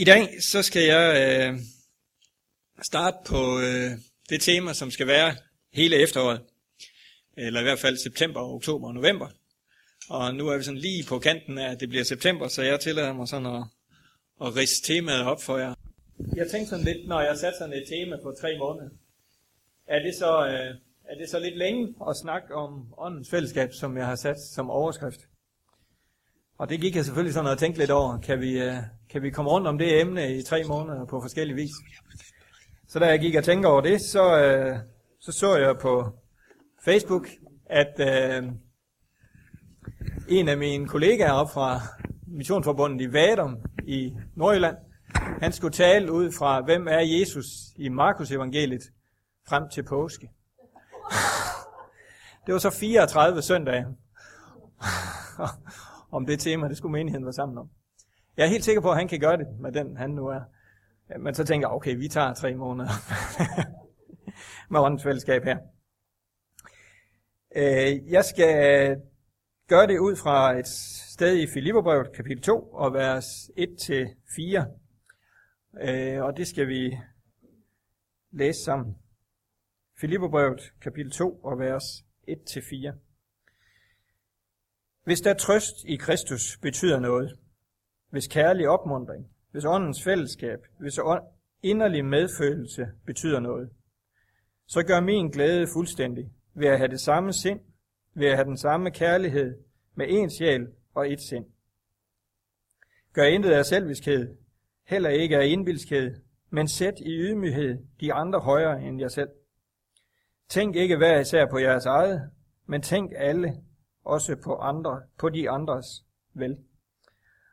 I dag så skal jeg øh, starte på øh, det tema, som skal være hele efteråret. Eller i hvert fald september, oktober og november. Og nu er vi sådan lige på kanten af, at det bliver september, så jeg tillader mig sådan at, at rise temaet op for jer. Jeg tænkte sådan lidt, når jeg satte sådan et tema på tre måneder, er det så, øh, er det så lidt længe at snakke om åndens fællesskab, som jeg har sat som overskrift? Og det gik jeg selvfølgelig sådan at tænke lidt over. Kan vi, øh, kan vi komme rundt om det emne i tre måneder på forskellige vis? Så da jeg gik og tænkte over det, så, øh, så så jeg på Facebook, at øh, en af mine kollegaer op fra Missionsforbundet i Vadum i Nordjylland, han skulle tale ud fra, hvem er Jesus i Markus evangeliet frem til påske. Det var så 34 søndage om det tema, det skulle menigheden være sammen om. Jeg er helt sikker på, at han kan gøre det med den, han nu er. Men så tænker jeg, okay, vi tager tre måneder med åndens fællesskab her. Øh, jeg skal gøre det ud fra et sted i Filipperbrevet, kapitel 2, og vers 1-4. Øh, og det skal vi læse sammen. Filipperbrevet, kapitel 2, og vers 1-4. Hvis der trøst i Kristus betyder noget, hvis kærlig opmundring, hvis åndens fællesskab, hvis inderlig medfølelse betyder noget, så gør min glæde fuldstændig ved at have det samme sind, ved at have den samme kærlighed med én sjæl og et sind. Gør intet af selviskhed, heller ikke af indbilskhed, men sæt i ydmyghed de andre højere end jer selv. Tænk ikke hver især på jeres eget, men tænk alle også på, andre, på de andres vel.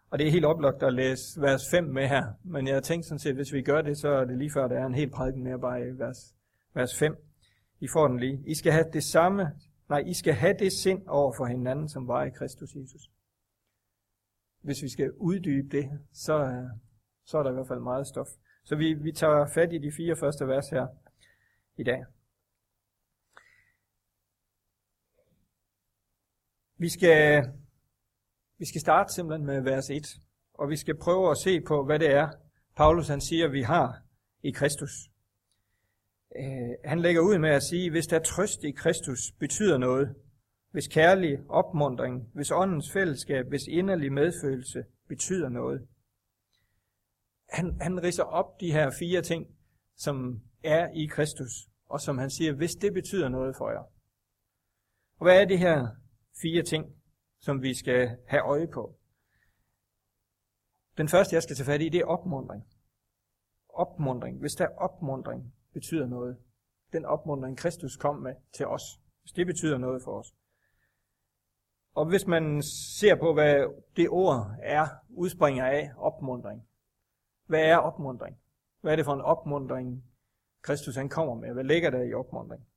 Og det er helt oplagt at læse vers 5 med her, men jeg tænkte sådan set, hvis vi gør det, så er det lige før, der er en helt prædiken mere bare i vers, vers 5. I får den lige. I skal have det samme, nej, I skal have det sind over for hinanden, som var i Kristus Jesus. Hvis vi skal uddybe det, så, så er der i hvert fald meget stof. Så vi, vi tager fat i de fire første vers her i dag. Vi skal, vi skal starte simpelthen med vers 1, og vi skal prøve at se på, hvad det er, Paulus han siger, vi har i Kristus. Øh, han lægger ud med at sige, hvis der trøst i Kristus betyder noget, hvis kærlig opmundring, hvis åndens fællesskab, hvis inderlig medfølelse betyder noget. Han, han ridser op de her fire ting, som er i Kristus, og som han siger, hvis det betyder noget for jer. Og hvad er det her fire ting, som vi skal have øje på. Den første, jeg skal tage fat i, det er opmundring. Opmundring. Hvis der er opmundring, betyder noget. Den opmundring, Kristus kom med til os. Hvis det betyder noget for os. Og hvis man ser på, hvad det ord er, udspringer af opmundring. Hvad er opmundring? Hvad er det for en opmundring, Kristus han kommer med? Hvad ligger der i opmundring?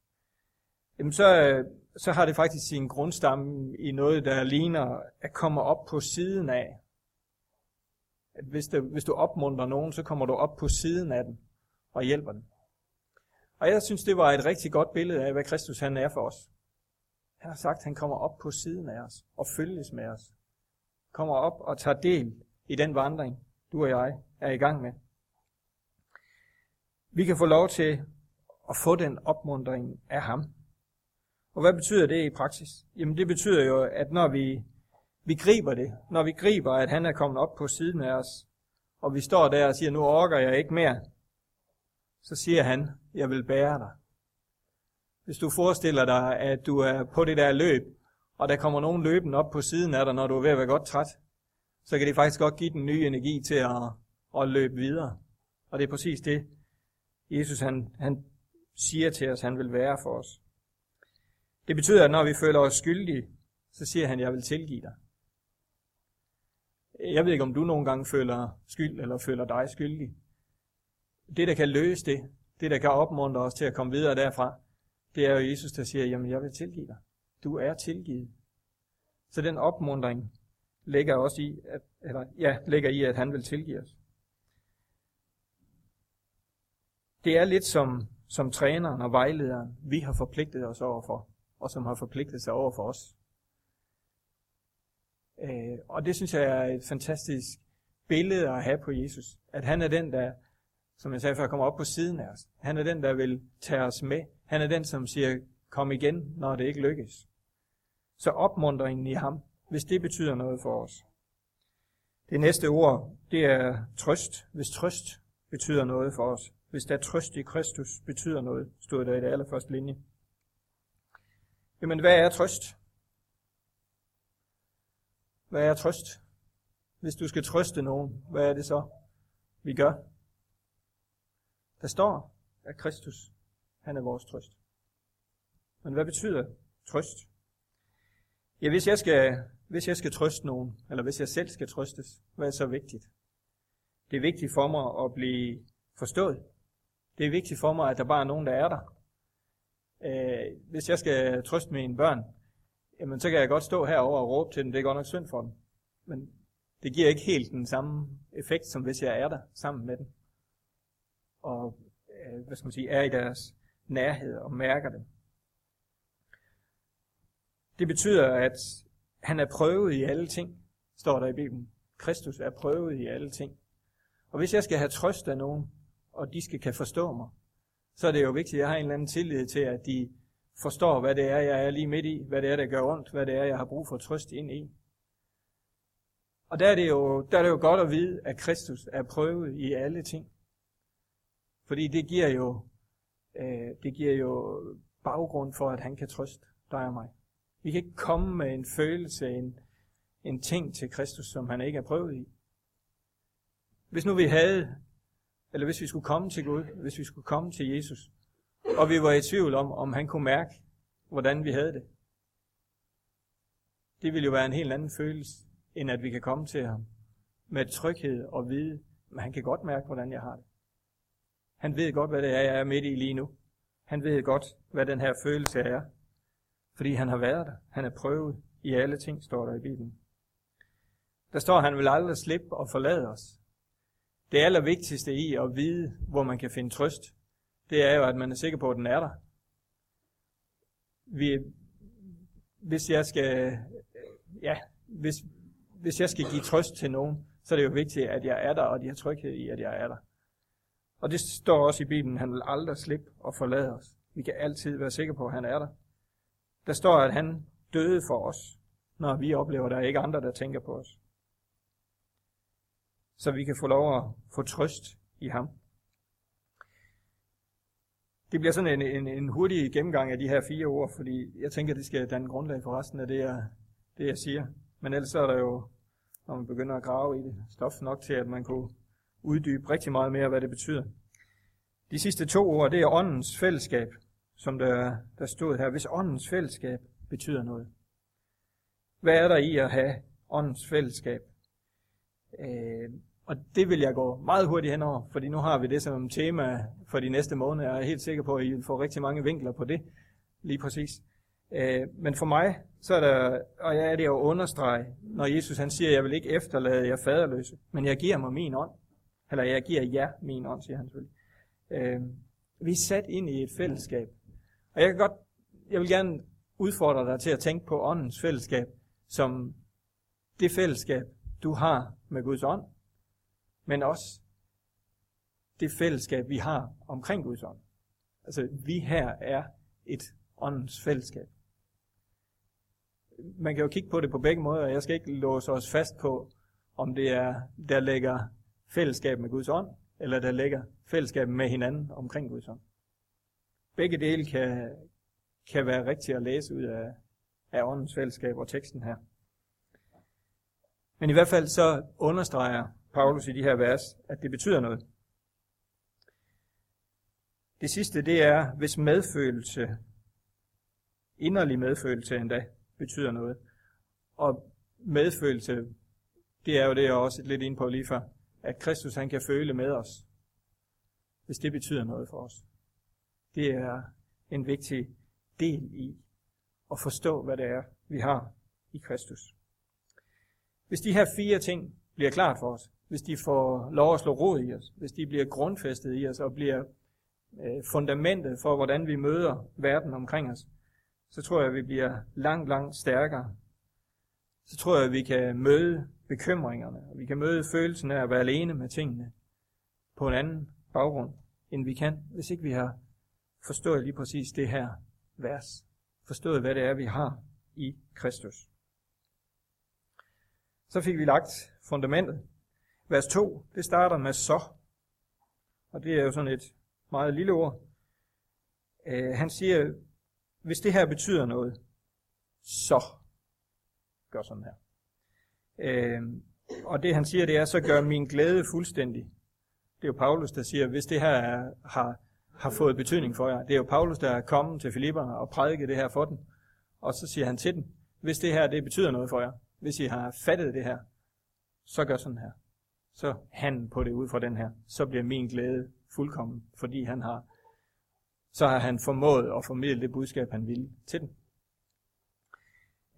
Jamen så, øh, så har det faktisk sin grundstamme i noget, der ligner at komme op på siden af. At hvis, det, hvis du opmuntrer nogen, så kommer du op på siden af den og hjælper den. Og jeg synes, det var et rigtig godt billede af, hvad Kristus han er for os. Han har sagt, at han kommer op på siden af os og følges med os. Kommer op og tager del i den vandring, du og jeg er i gang med. Vi kan få lov til at få den opmundring af ham. Og hvad betyder det i praksis? Jamen det betyder jo, at når vi, vi griber det, når vi griber, at han er kommet op på siden af os, og vi står der og siger, nu orker jeg ikke mere, så siger han, jeg vil bære dig. Hvis du forestiller dig, at du er på det der løb, og der kommer nogen løbende op på siden af dig, når du er ved at være godt træt, så kan det faktisk godt give den nye energi til at, at løbe videre. Og det er præcis det, Jesus han, han siger til os, han vil være for os. Det betyder, at når vi føler os skyldige, så siger han, jeg vil tilgive dig. Jeg ved ikke, om du nogle gange føler skyld, eller føler dig skyldig. Det, der kan løse det, det, der kan opmuntre os til at komme videre derfra, det er jo Jesus, der siger, jamen jeg vil tilgive dig. Du er tilgivet. Så den opmundring ligger også i, at, eller, ja, ligger i, at han vil tilgive os. Det er lidt som, som træneren og vejlederen, vi har forpligtet os overfor og som har forpligtet sig over for os. Øh, og det synes jeg er et fantastisk billede at have på Jesus. At han er den, der, som jeg sagde før, kommer op på siden af os. Han er den, der vil tage os med. Han er den, som siger, kom igen, når det ikke lykkes. Så opmuntringen i ham, hvis det betyder noget for os. Det næste ord, det er trøst. Hvis trøst betyder noget for os. Hvis der trøst i Kristus betyder noget, stod der i det allerførste linje. Jamen, hvad er trøst? Hvad er trøst? Hvis du skal trøste nogen, hvad er det så, vi gør? Der står, at Kristus, han er vores trøst. Men hvad betyder trøst? Ja, hvis jeg skal, hvis jeg skal trøste nogen, eller hvis jeg selv skal trøstes, hvad er så vigtigt? Det er vigtigt for mig at blive forstået. Det er vigtigt for mig, at der bare er nogen, der er der. Øh, hvis jeg skal trøste mine børn, jamen så kan jeg godt stå herover og råbe til dem, det er godt nok synd for dem. Men det giver ikke helt den samme effekt, som hvis jeg er der sammen med dem. Og øh, hvad skal man sige, er i deres nærhed og mærker dem. Det betyder, at han er prøvet i alle ting, står der i Bibelen. Kristus er prøvet i alle ting. Og hvis jeg skal have trøst af nogen, og de skal kan forstå mig, så er det jo vigtigt, at jeg har en eller anden tillid til, at de forstår, hvad det er, jeg er lige midt i, hvad det er, der gør ondt, hvad det er, jeg har brug for trøst ind i. Og der er, det jo, der er det jo godt at vide, at Kristus er prøvet i alle ting. Fordi det giver jo, øh, det giver jo baggrund for, at han kan trøste dig og mig. Vi kan ikke komme med en følelse, en, en ting til Kristus, som han ikke er prøvet i. Hvis nu vi havde, eller hvis vi skulle komme til Gud, hvis vi skulle komme til Jesus, og vi var i tvivl om, om han kunne mærke, hvordan vi havde det. Det ville jo være en helt anden følelse, end at vi kan komme til ham med tryghed og vide, at han kan godt mærke, hvordan jeg har det. Han ved godt, hvad det er, jeg er midt i lige nu. Han ved godt, hvad den her følelse er. Fordi han har været der. Han er prøvet i alle ting, står der i Bibelen. Der står, at han vil aldrig slippe og forlade os. Det allervigtigste i at vide, hvor man kan finde trøst, det er jo, at man er sikker på, at den er der. Vi, hvis jeg skal, ja, hvis, hvis jeg skal give trøst til nogen, så er det jo vigtigt, at jeg er der, og de har tryghed i, at jeg er der. Og det står også i Bibelen, han vil aldrig slippe og forlade os. Vi kan altid være sikre på, at han er der. Der står, at han døde for os, når vi oplever, at der er ikke andre, der tænker på os. Så vi kan få lov at få trøst i ham. Det bliver sådan en, en, en hurtig gennemgang af de her fire ord, fordi jeg tænker, det skal danne grundlag for resten af det, jeg, det, jeg siger. Men ellers er der jo, når man begynder at grave i det, stof nok til, at man kunne uddybe rigtig meget mere, hvad det betyder. De sidste to ord, det er åndens fællesskab, som der, der stod her. Hvis åndens fællesskab betyder noget. Hvad er der i at have åndens fællesskab? Øh, og det vil jeg gå meget hurtigt henover, fordi nu har vi det som tema for de næste måneder. Jeg er helt sikker på, at I vil få rigtig mange vinkler på det, lige præcis. Øh, men for mig, så er der, og jeg er det at understrege, når Jesus han siger, jeg vil ikke efterlade jer faderløse, men jeg giver mig min ånd. Eller jeg giver jer min ånd, siger han selvfølgelig. Øh, vi er sat ind i et fællesskab. Og jeg kan godt, jeg vil gerne udfordre dig til at tænke på åndens fællesskab, som det fællesskab, du har med Guds ånd, men også det fællesskab, vi har omkring Guds ånd. Altså, vi her er et åndens fællesskab. Man kan jo kigge på det på begge måder, og jeg skal ikke låse os fast på, om det er, der ligger fællesskab med Guds ånd, eller der ligger fællesskab med hinanden omkring Guds ånd. Begge dele kan, kan være rigtigt at læse ud af, af åndens fællesskab og teksten her. Men i hvert fald så understreger Paulus i de her vers, at det betyder noget. Det sidste, det er, hvis medfølelse, inderlig medfølelse endda, betyder noget. Og medfølelse, det er jo det, jeg også lidt ind på lige før, at Kristus han kan føle med os, hvis det betyder noget for os. Det er en vigtig del i at forstå, hvad det er, vi har i Kristus. Hvis de her fire ting bliver klart for os, hvis de får lov at slå rod i os, hvis de bliver grundfæstet i os og bliver øh, fundamentet for, hvordan vi møder verden omkring os, så tror jeg, at vi bliver langt, langt stærkere. Så tror jeg, at vi kan møde bekymringerne, og vi kan møde følelsen af at være alene med tingene på en anden baggrund, end vi kan, hvis ikke vi har forstået lige præcis det her vers. Forstået, hvad det er, vi har i Kristus. Så fik vi lagt fundamentet. Vers 2, det starter med så. Og det er jo sådan et meget lille ord. Øh, han siger, hvis det her betyder noget, så gør sådan her. Øh, og det han siger, det er, så gør min glæde fuldstændig. Det er jo Paulus, der siger, hvis det her er, har, har fået betydning for jer. Det er jo Paulus, der er kommet til Filipperne og prædiket det her for den. Og så siger han til den, hvis det her det betyder noget for jer, hvis I har fattet det her, så gør sådan her. Så han på det ud fra den her. Så bliver min glæde fuldkommen, fordi han har, så har han formået at formidle det budskab, han ville til dem.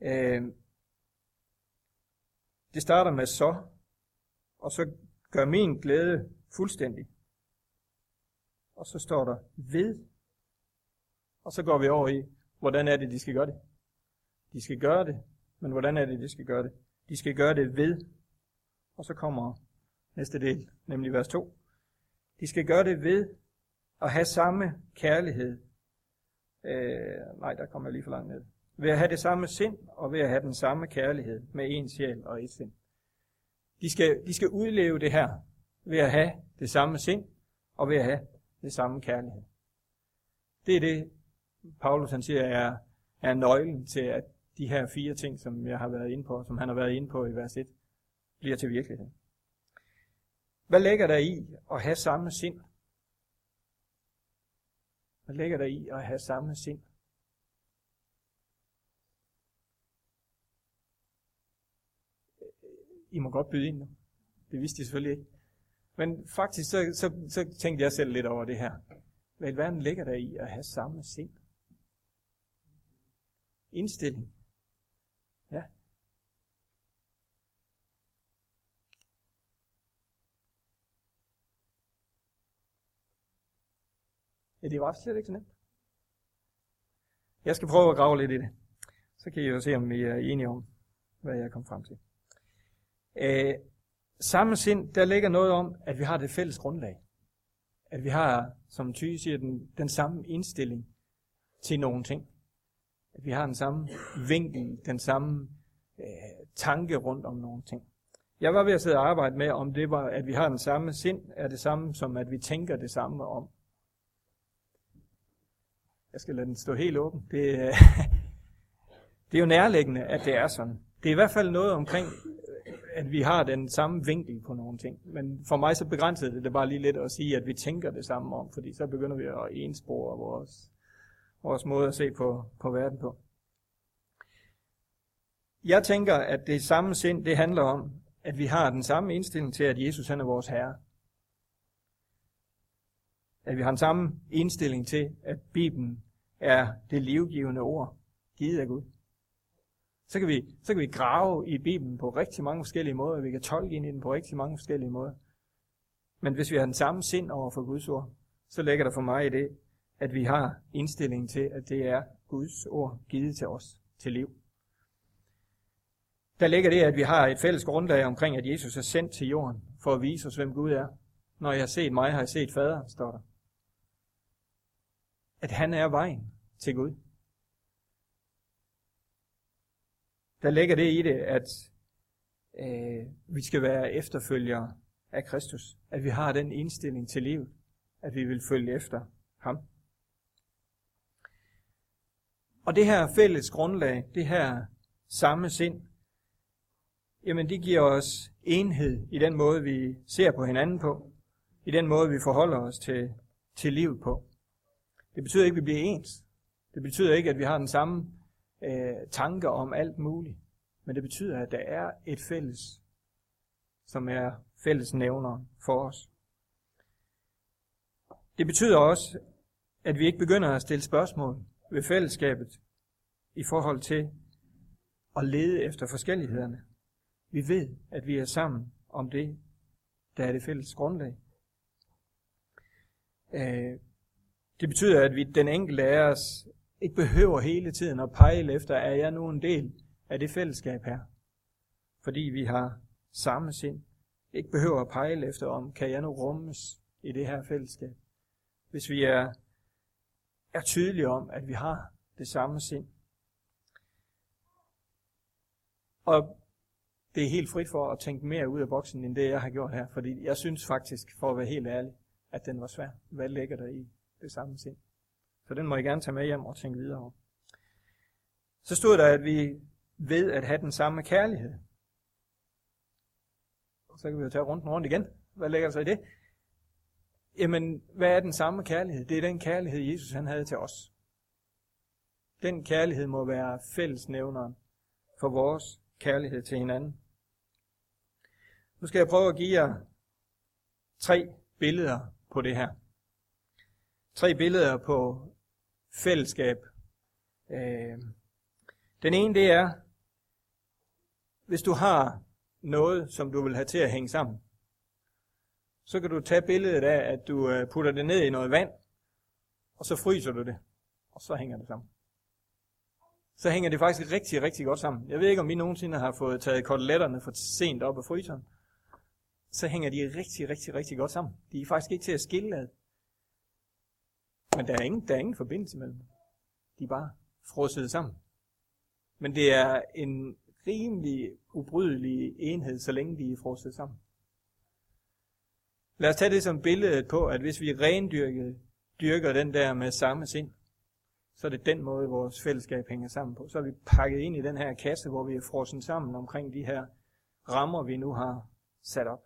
Øh, det starter med så, og så gør min glæde fuldstændig. Og så står der ved. Og så går vi over i, hvordan er det, de skal gøre det. De skal gøre det, men hvordan er det, de skal gøre det? De skal gøre det ved. Og så kommer næste del, nemlig vers 2. De skal gøre det ved at have samme kærlighed. Øh, nej, der kommer jeg lige for langt ned. Ved at have det samme sind, og ved at have den samme kærlighed med en sjæl og et sind. De skal, de skal udleve det her ved at have det samme sind, og ved at have det samme kærlighed. Det er det, Paulus han siger er, er nøglen til, at de her fire ting, som jeg har været inde på, som han har været inde på i vers 1, bliver til virkelighed. Hvad ligger der i at have samme sind? Hvad ligger der i at have samme sind? I må godt byde ind nu. Det vidste I selvfølgelig ikke. Men faktisk så, så, så tænkte jeg selv lidt over det her. Hvad i verden ligger der i at have samme sind? Indstilling. Ja. Ja, det var slet ikke så nemt. Jeg skal prøve at grave lidt i det. Så kan I jo se, om vi er enige om, hvad jeg kom frem til. Øh, samme sind, der ligger noget om, at vi har det fælles grundlag. At vi har, som Thy siger, den, den samme indstilling til nogle ting. At vi har den samme vinkel, den samme øh, tanke rundt om nogle ting. Jeg var ved at sidde og arbejde med, om det var, at vi har den samme sind, er det samme som, at vi tænker det samme om. Jeg skal lade den stå helt åben. Det, øh, det er jo nærliggende, at det er sådan. Det er i hvert fald noget omkring øh, at vi har den samme vinkel på nogle ting. Men for mig så begrænsede det det bare lige lidt at sige, at vi tænker det samme om, fordi så begynder vi at enspore vores, vores måde at se på, på verden på. Jeg tænker, at det samme sind, det handler om, at vi har den samme indstilling til, at Jesus han er vores Herre. At vi har den samme indstilling til, at Bibelen er det livgivende ord, givet af Gud. Så kan, vi, så kan vi grave i Bibelen på rigtig mange forskellige måder. Vi kan tolke ind i den på rigtig mange forskellige måder. Men hvis vi har den samme sind over for Guds ord, så ligger der for mig i det, at vi har indstillingen til, at det er Guds ord givet til os til liv. Der ligger det, at vi har et fælles grundlag omkring, at Jesus er sendt til jorden for at vise os, hvem Gud er. Når jeg har set mig, har jeg set faderen, står der. At han er vejen til Gud. der ligger det i det, at øh, vi skal være efterfølgere af Kristus. At vi har den indstilling til livet, at vi vil følge efter ham. Og det her fælles grundlag, det her samme sind, jamen det giver os enhed i den måde, vi ser på hinanden på, i den måde, vi forholder os til, til livet på. Det betyder ikke, at vi bliver ens. Det betyder ikke, at vi har den samme øh, tanker om alt muligt. Men det betyder, at der er et fælles, som er fælles nævner for os. Det betyder også, at vi ikke begynder at stille spørgsmål ved fællesskabet i forhold til at lede efter forskellighederne. Vi ved, at vi er sammen om det, der er det fælles grundlag. Øh, det betyder, at vi den enkelte af os ikke behøver hele tiden at pejle efter, er jeg nu en del af det fællesskab her. Fordi vi har samme sind. Ikke behøver at pejle efter om, kan jeg nu rummes i det her fællesskab. Hvis vi er, er tydelige om, at vi har det samme sind. Og det er helt frit for at tænke mere ud af boksen, end det jeg har gjort her. Fordi jeg synes faktisk, for at være helt ærlig, at den var svær. Hvad ligger der i det samme sind? Så den må jeg gerne tage med hjem og tænke videre over. Så stod der, at vi ved at have den samme kærlighed. Og så kan vi jo tage rundt rundt igen. Hvad ligger der så i det? Jamen, hvad er den samme kærlighed? Det er den kærlighed, Jesus han havde til os. Den kærlighed må være fællesnævneren for vores kærlighed til hinanden. Nu skal jeg prøve at give jer tre billeder på det her. Tre billeder på fællesskab. Øh, den ene det er, hvis du har noget, som du vil have til at hænge sammen, så kan du tage billedet af, at du øh, putter det ned i noget vand, og så fryser du det, og så hænger det sammen. Så hænger det faktisk rigtig, rigtig godt sammen. Jeg ved ikke, om vi nogensinde har fået taget koteletterne for sent op af fryseren. Så hænger de rigtig, rigtig, rigtig godt sammen. De er faktisk ikke til at skille ad. Men der er ingen, der er ingen forbindelse mellem dem. De er bare frosset sammen. Men det er en rimelig ubrydelig enhed, så længe de er frosset sammen. Lad os tage det som billedet på, at hvis vi rendyrker dyrker den der med samme sind, så er det den måde, vores fællesskab hænger sammen på. Så er vi pakket ind i den her kasse, hvor vi er frosset sammen omkring de her rammer, vi nu har sat op.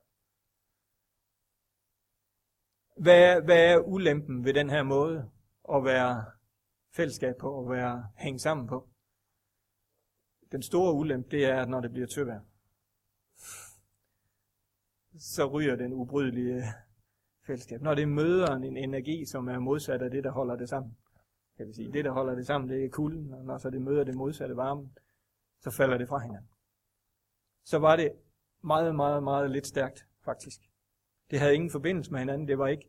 Hvad er, hvad er ulempen ved den her måde at være fællesskab på og være hængt sammen på? Den store ulempe, det er, at når det bliver tøvær, så ryger den ubrydelige fællesskab. Når det møder en energi, som er modsat af det, der holder det sammen. Kan vi sige, det, der holder det sammen, det er kulden, og når så det møder det modsatte varme, så falder det fra hinanden. Så var det meget, meget, meget lidt stærkt, faktisk. Det havde ingen forbindelse med hinanden, det var ikke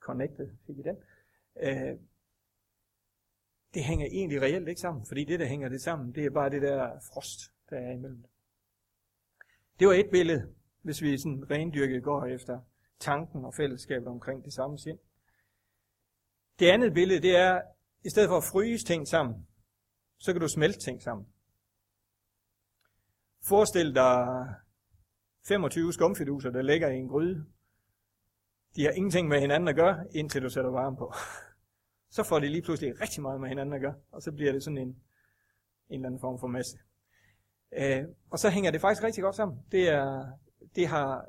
connected, fik I den? Øh, det hænger egentlig reelt ikke sammen, fordi det, der hænger det sammen, det er bare det der frost, der er imellem det. Var et billede, hvis vi sådan rendyrket går efter tanken og fællesskabet omkring det samme sind. Det andet billede, det er, i stedet for at fryse ting sammen, så kan du smelte ting sammen. Forestil dig 25 skumfiduser, der ligger i en gryde. De har ingenting med hinanden at gøre, indtil du sætter varme på. Så får de lige pludselig rigtig meget med hinanden at gøre, og så bliver det sådan en, en eller anden form for masse. Øh, og så hænger det faktisk rigtig godt sammen. Det er, det har,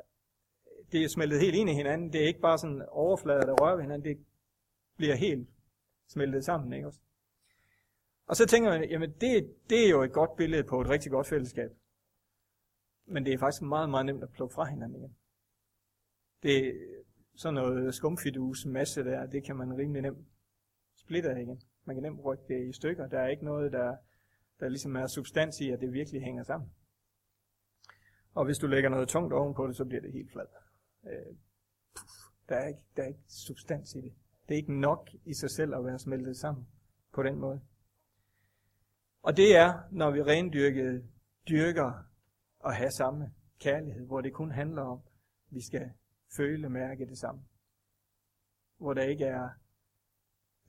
det er smeltet helt ind i hinanden. Det er ikke bare sådan overflader, der rører ved hinanden. Det bliver helt smeltet sammen. Ikke også? Og så tænker man, jamen det, det er jo et godt billede på et rigtig godt fællesskab. Men det er faktisk meget, meget nemt at plukke fra hinanden igen. Det er sådan noget skumfidus masse der, det kan man rimelig nemt splitte af igen. Man kan nemt rykke det i stykker. Der er ikke noget, der, der ligesom er substans i, at det virkelig hænger sammen. Og hvis du lægger noget tungt ovenpå det, så bliver det helt fladt. Øh, der, er ikke, der er ikke substans i det. Det er ikke nok i sig selv at være smeltet sammen på den måde. Og det er, når vi rendyrket dyrker at have samme kærlighed, hvor det kun handler om, at vi skal føle, mærke det samme. Hvor der ikke er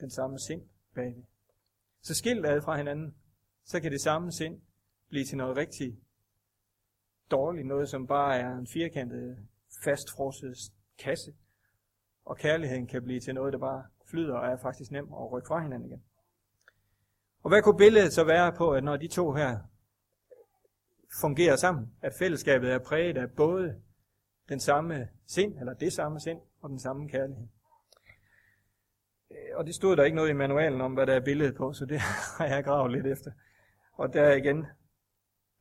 den samme sind bagved. Så skilt ad fra hinanden, så kan det samme sind blive til noget rigtig dårligt, noget som bare er en firkantet, fastfrosset kasse, og kærligheden kan blive til noget, der bare flyder og er faktisk nem at rykke fra hinanden igen. Og hvad kunne billedet så være på, at når de to her fungerer sammen, at fællesskabet er præget af både den samme sind, eller det samme sind, og den samme kærlighed. Øh, og det stod der ikke noget i manualen om, hvad der er billedet på, så det har jeg gravet lidt efter. Og der er igen,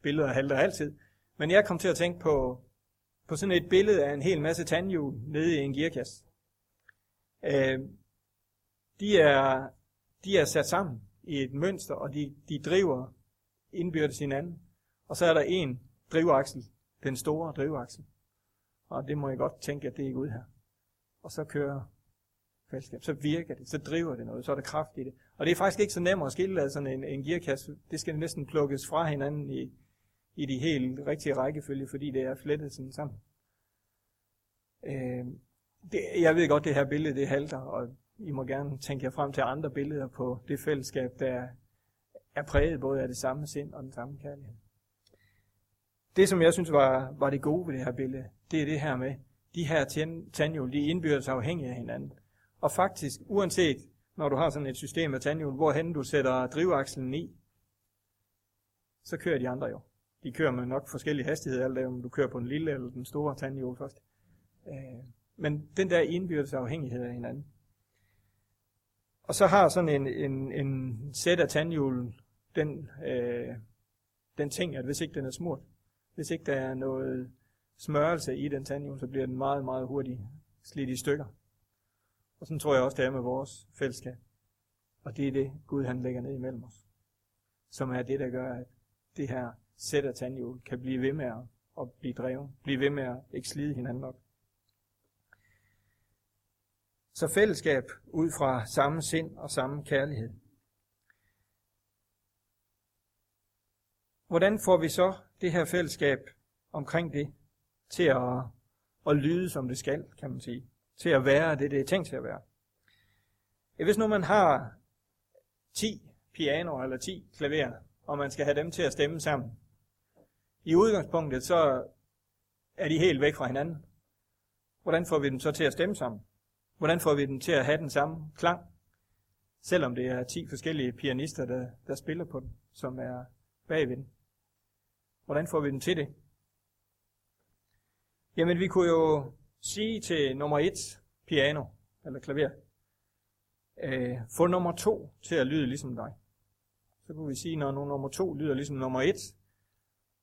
billeder halter altid. Men jeg kom til at tænke på, på sådan et billede af en hel masse tandhjul nede i en gearkasse. Øh, de, er, de er sat sammen i et mønster, og de, de driver indbyrdes hinanden. Og så er der en drivaksel, den store drivaksel. Og det må jeg godt tænke, at det er ud her. Og så kører fællesskab, så virker det, så driver det noget, så er der kraft i det. Og det er faktisk ikke så nemt at skille af sådan en, en gearkasse. Det skal næsten plukkes fra hinanden i, i de helt rigtige rækkefølge, fordi det er flettet sådan sammen. Øh, det, jeg ved godt, det her billede det halter, og I må gerne tænke jer frem til andre billeder på det fællesskab, der er præget både af det samme sind og den samme kærlighed. Det, som jeg synes var, var det gode ved det her billede, det er det her med, de her tandhjul, de indbyrdes afhængige af hinanden. Og faktisk, uanset når du har sådan et system af tandhjul, hvorhen du sætter drivakslen i, så kører de andre jo. De kører med nok forskellige hastigheder, alt om du kører på den lille eller den store tandhjul først. Øh, men den der indbyrdes afhængighed af hinanden. Og så har sådan en, en, en sæt af tandhjul den, øh, den ting, at hvis ikke den er smurt, hvis ikke der er noget smørelse i den tandhjul, så bliver den meget, meget hurtigt slidt i stykker. Og sådan tror jeg også, det er med vores fællesskab. Og det er det, Gud han lægger ned imellem os. Som er det, der gør, at det her sæt af tandhjul kan blive ved med at, blive drevet. Blive ved med at ikke slide hinanden op. Så fællesskab ud fra samme sind og samme kærlighed. Hvordan får vi så det her fællesskab omkring det til at, at lyde, som det skal, kan man sige? Til at være det, det er tænkt til at være. Hvis nu man har 10 pianoer eller 10 klaverer, og man skal have dem til at stemme sammen, i udgangspunktet så er de helt væk fra hinanden. Hvordan får vi dem så til at stemme sammen? Hvordan får vi dem til at have den samme klang? Selvom det er 10 forskellige pianister, der, der spiller på den, som er bagved den. Hvordan får vi dem til det? Jamen, vi kunne jo sige til nummer et piano, eller klaver, øh, få nummer to til at lyde ligesom dig. Så kunne vi sige, når nummer to lyder ligesom nummer et,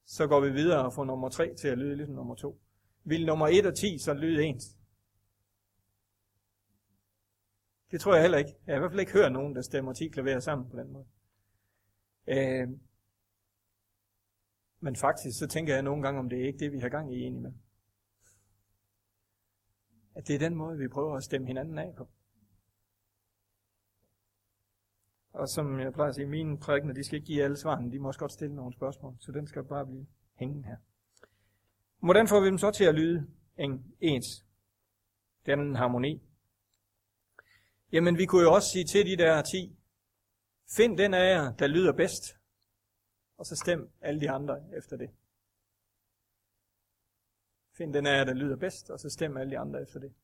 så går vi videre og får nummer tre til at lyde ligesom nummer to. Vil nummer 1 og 10 så lyde ens? Det tror jeg heller ikke. Jeg har i hvert fald ikke hørt nogen, der stemmer 10 klaverer sammen på den måde. Øh, men faktisk, så tænker jeg nogle gange, om det er ikke det, vi har gang i egentlig med. At det er den måde, vi prøver at stemme hinanden af på. Og som jeg plejer at sige, mine prædikener, de skal ikke give alle svarene, de må også godt stille nogle spørgsmål, så den skal bare blive hængende her. Hvordan får vi dem så til at lyde en ens? Den harmoni. Jamen, vi kunne jo også sige til de der ti, find den af jer, der lyder bedst, og så stem alle de andre efter det. Find den af jer, der lyder bedst, og så stem alle de andre efter det.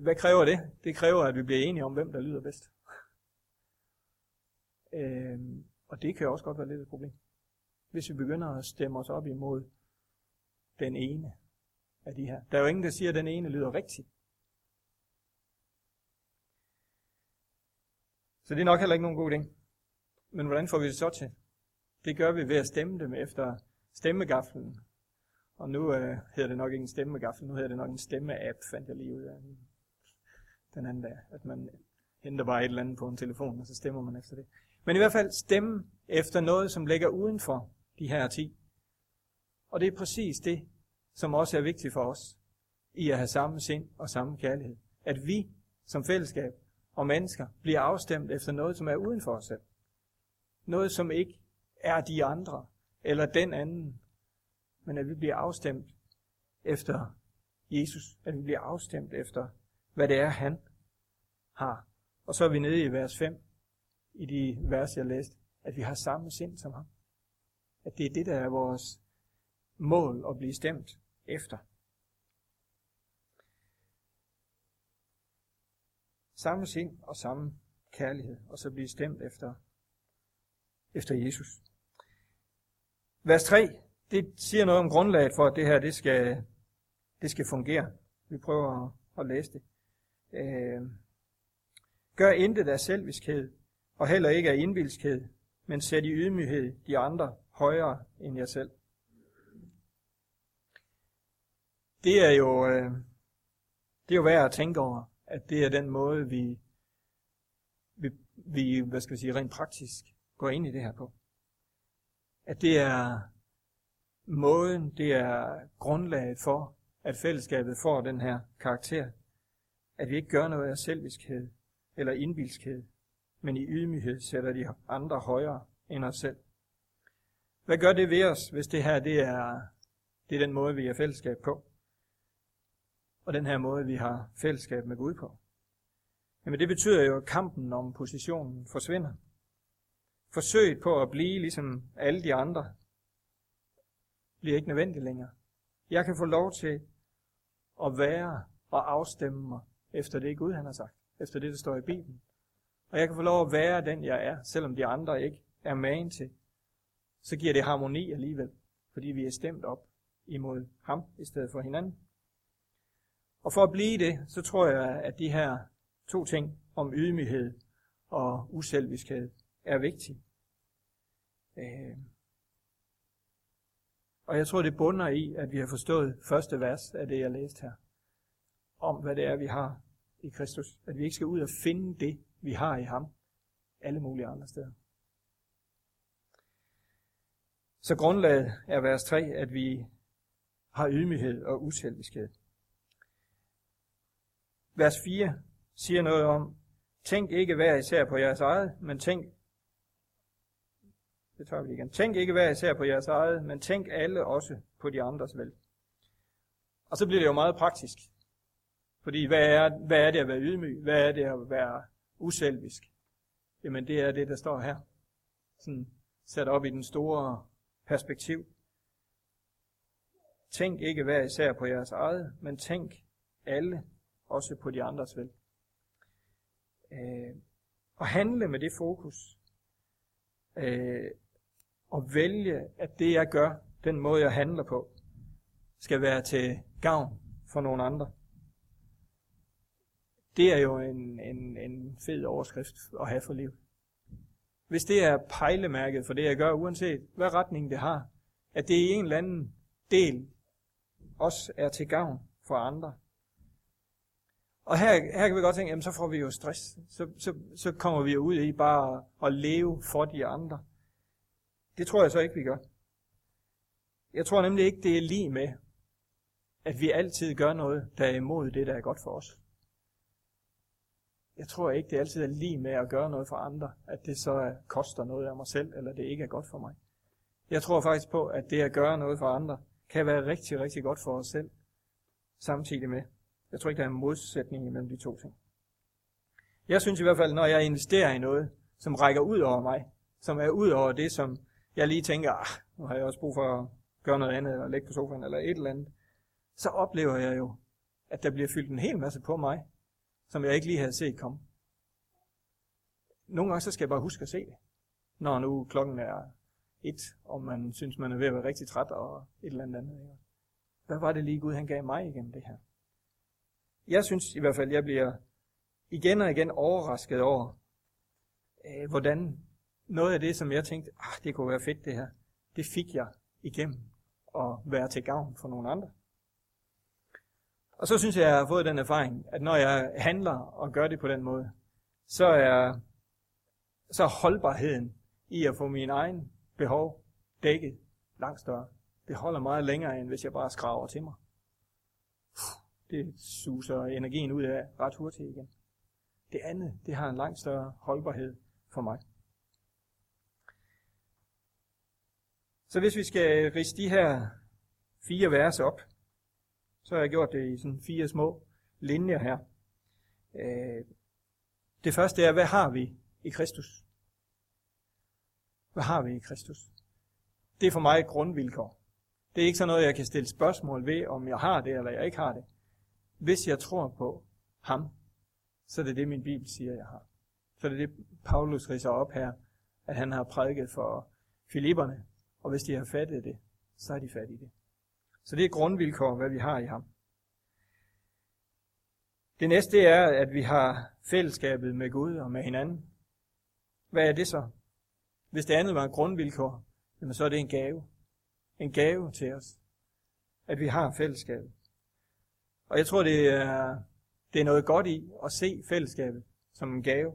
Hvad kræver det? Det kræver, at vi bliver enige om, hvem der lyder bedst. øhm, og det kan også godt være lidt et problem. Hvis vi begynder at stemme os op imod den ene af de her. Der er jo ingen, der siger, at den ene lyder rigtigt. Så det er nok heller ikke nogen god idé. Men hvordan får vi det så til? Det gør vi ved at stemme dem efter stemmegaflen. Og nu øh, hedder det nok ikke en stemmegaffel, nu hedder det nok en stemmeapp, fandt jeg lige ud af den anden dag. At man henter bare et eller andet på en telefon, og så stemmer man efter det. Men i hvert fald stemme efter noget, som ligger uden for de her ti. Og det er præcis det, som også er vigtigt for os, i at have samme sind og samme kærlighed. At vi som fællesskab og mennesker bliver afstemt efter noget, som er uden for os selv. Noget, som ikke er de andre, eller den anden, men at vi bliver afstemt efter Jesus, at vi bliver afstemt efter, hvad det er, han har. Og så er vi nede i vers 5, i de vers, jeg læste, at vi har samme sind som ham. At det er det, der er vores mål at blive stemt efter. Samme sind og samme kærlighed, og så blive stemt efter, efter Jesus. Vers 3, det siger noget om grundlaget for, at det her det skal, det skal fungere. Vi prøver at, at læse det. Øh, gør intet af selviskhed, og heller ikke af indvilskhed, men sæt i ydmyghed de andre højere end jer selv. Det er jo, øh, det er jo værd at tænke over, at det er den måde, vi, vi, vi hvad skal vi sige, rent praktisk går ind i det her på. At det er måden, det er grundlaget for, at fællesskabet får den her karakter. At vi ikke gør noget af selviskhed eller indbilskhed, men i ydmyghed sætter de andre højere end os selv. Hvad gør det ved os, hvis det her det er, det er den måde, vi har fællesskab på? Og den her måde, vi har fællesskab med Gud på? Jamen det betyder jo, at kampen om positionen forsvinder. Forsøget på at blive ligesom alle de andre bliver ikke nødvendigt længere. Jeg kan få lov til at være og afstemme mig efter det Gud han har sagt, efter det der står i Bibelen. Og jeg kan få lov at være den jeg er, selvom de andre ikke er magen til. Så giver det harmoni alligevel, fordi vi er stemt op imod ham i stedet for hinanden. Og for at blive det, så tror jeg, at de her to ting om ydmyghed og uselviskhed er vigtig. Øh, og jeg tror, det bunder i, at vi har forstået første vers af det, jeg læste her. Om hvad det er, vi har i Kristus. At vi ikke skal ud og finde det, vi har i ham, alle mulige andre steder. Så grundlaget er vers 3, at vi har ydmyghed og uselviskhed. Vers 4 siger noget om, tænk ikke hver især på jeres eget, men tænk det tager vi igen. Tænk ikke hver især på jeres eget, men tænk alle også på de andres vel. Og så bliver det jo meget praktisk. Fordi hvad er, hvad er det at være ydmyg? Hvad er det at være uselvisk? Jamen det er det, der står her. Sådan sat op i den store perspektiv. Tænk ikke hver især på jeres eget, men tænk alle også på de andres vel. Øh, og handle med det fokus. Øh, og vælge, at det jeg gør, den måde jeg handler på, skal være til gavn for nogle andre. Det er jo en, en, en fed overskrift at have for liv. Hvis det er pejlemærket for det, jeg gør, uanset hvad retning det har, at det i en eller anden del også er til gavn for andre. Og her, her kan vi godt tænke, jamen så får vi jo stress. Så, så, så kommer vi jo ud i bare at leve for de andre. Det tror jeg så ikke, vi gør. Jeg tror nemlig ikke, det er lige med, at vi altid gør noget, der er imod det, der er godt for os. Jeg tror ikke, det altid er lige med at gøre noget for andre, at det så koster noget af mig selv, eller det ikke er godt for mig. Jeg tror faktisk på, at det at gøre noget for andre, kan være rigtig, rigtig godt for os selv, samtidig med. Jeg tror ikke, der er en modsætning mellem de to ting. Jeg synes i hvert fald, når jeg investerer i noget, som rækker ud over mig, som er ud over det, som jeg lige tænker, ah, nu har jeg også brug for at gøre noget andet, eller lægge på sofaen, eller et eller andet, så oplever jeg jo, at der bliver fyldt en hel masse på mig, som jeg ikke lige havde set komme. Nogle gange så skal jeg bare huske at se det, når nu klokken er et, og man synes, man er ved at være rigtig træt og et eller andet andet. Hvad var det lige Gud, han gav mig igennem det her? Jeg synes i hvert fald, jeg bliver igen og igen overrasket over, øh, hvordan noget af det, som jeg tænkte, ah, det kunne være fedt det her, det fik jeg igennem at være til gavn for nogle andre. Og så synes jeg, jeg har fået den erfaring, at når jeg handler og gør det på den måde, så er, så er holdbarheden i at få min egen behov dækket langt større. Det holder meget længere, end hvis jeg bare skraver til mig. Det suser energien ud af ret hurtigt igen. Det andet, det har en langt større holdbarhed for mig. Så hvis vi skal riste de her fire vers op, så har jeg gjort det i sådan fire små linjer her. Øh, det første er, hvad har vi i Kristus? Hvad har vi i Kristus? Det er for mig et grundvilkår. Det er ikke sådan noget, jeg kan stille spørgsmål ved, om jeg har det eller jeg ikke har det. Hvis jeg tror på ham, så er det det, min Bibel siger, jeg har. Så er det det, Paulus riser op her, at han har prædiket for Filipperne, og hvis de har fattet det, så er de fattige det. Så det er grundvilkår, hvad vi har i ham. Det næste er, at vi har fællesskabet med Gud og med hinanden. Hvad er det så? Hvis det andet var en grundvilkår, jamen så er det en gave. En gave til os, at vi har fællesskabet. Og jeg tror, det er, det er noget godt i at se fællesskabet som en gave.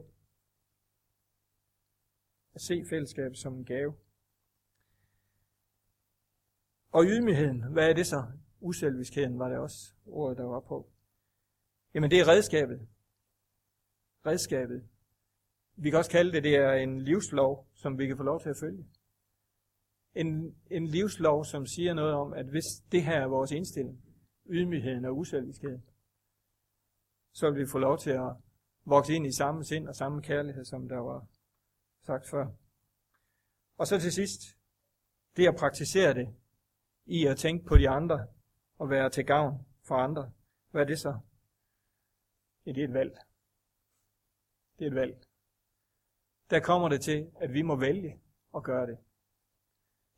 At se fællesskabet som en gave. Og ydmygheden, hvad er det så? Uselviskheden var det også ordet, der var på. Jamen det er redskabet. Redskabet. Vi kan også kalde det, det er en livslov, som vi kan få lov til at følge. en, en livslov, som siger noget om, at hvis det her er vores indstilling, ydmygheden og uselviskheden, så vil vi få lov til at vokse ind i samme sind og samme kærlighed, som der var sagt før. Og så til sidst, det at praktisere det, i at tænke på de andre, og være til gavn for andre. Hvad er det så? Ja, det er et valg. Det er et valg. Der kommer det til, at vi må vælge at gøre det.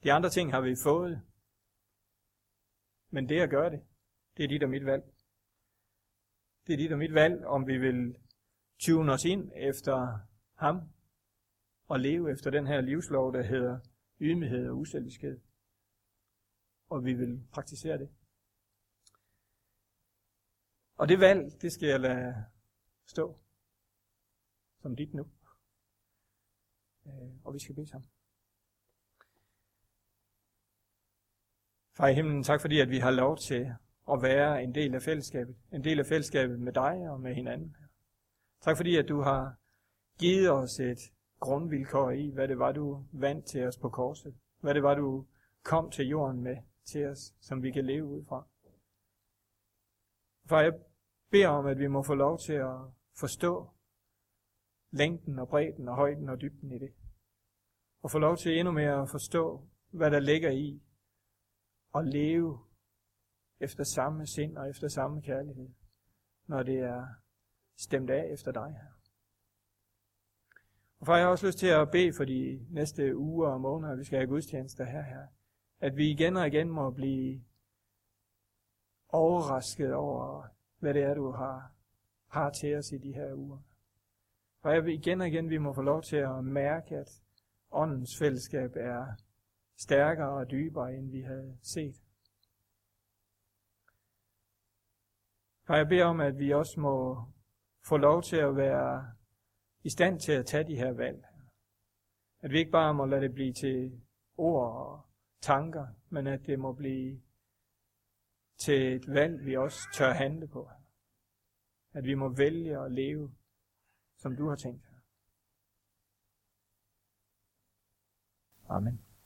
De andre ting har vi fået. Men det at gøre det, det er dit og mit valg. Det er dit og mit valg, om vi vil tune os ind efter ham og leve efter den her livslov, der hedder ydmyghed og uselviskhed. Og vi vil praktisere det. Og det valg, det skal jeg lade stå som dit nu. Øh, og vi skal bede sammen. Far i himlen, tak fordi, at vi har lov til at være en del af fællesskabet. En del af fællesskabet med dig og med hinanden. Tak fordi, at du har givet os et grundvilkår i, hvad det var, du vandt til os på korset. Hvad det var, du kom til jorden med til os, som vi kan leve ud fra. For jeg beder om, at vi må få lov til at forstå længden og bredden og højden og dybden i det. Og få lov til endnu mere at forstå, hvad der ligger i at leve efter samme sind og efter samme kærlighed, når det er stemt af efter dig her. Og far, jeg har også lyst til at bede for de næste uger og måneder, vi skal have gudstjenester her, her. At vi igen og igen må blive overrasket over, hvad det er, du har, har til os i de her uger. Og jeg vil igen og igen, vi må få lov til at mærke, at åndens fællesskab er stærkere og dybere, end vi havde set. Og jeg beder om, at vi også må få lov til at være i stand til at tage de her valg. At vi ikke bare må lade det blive til ord og tanker, men at det må blive til et valg, vi også tør handle på. At vi må vælge at leve, som du har tænkt. Amen.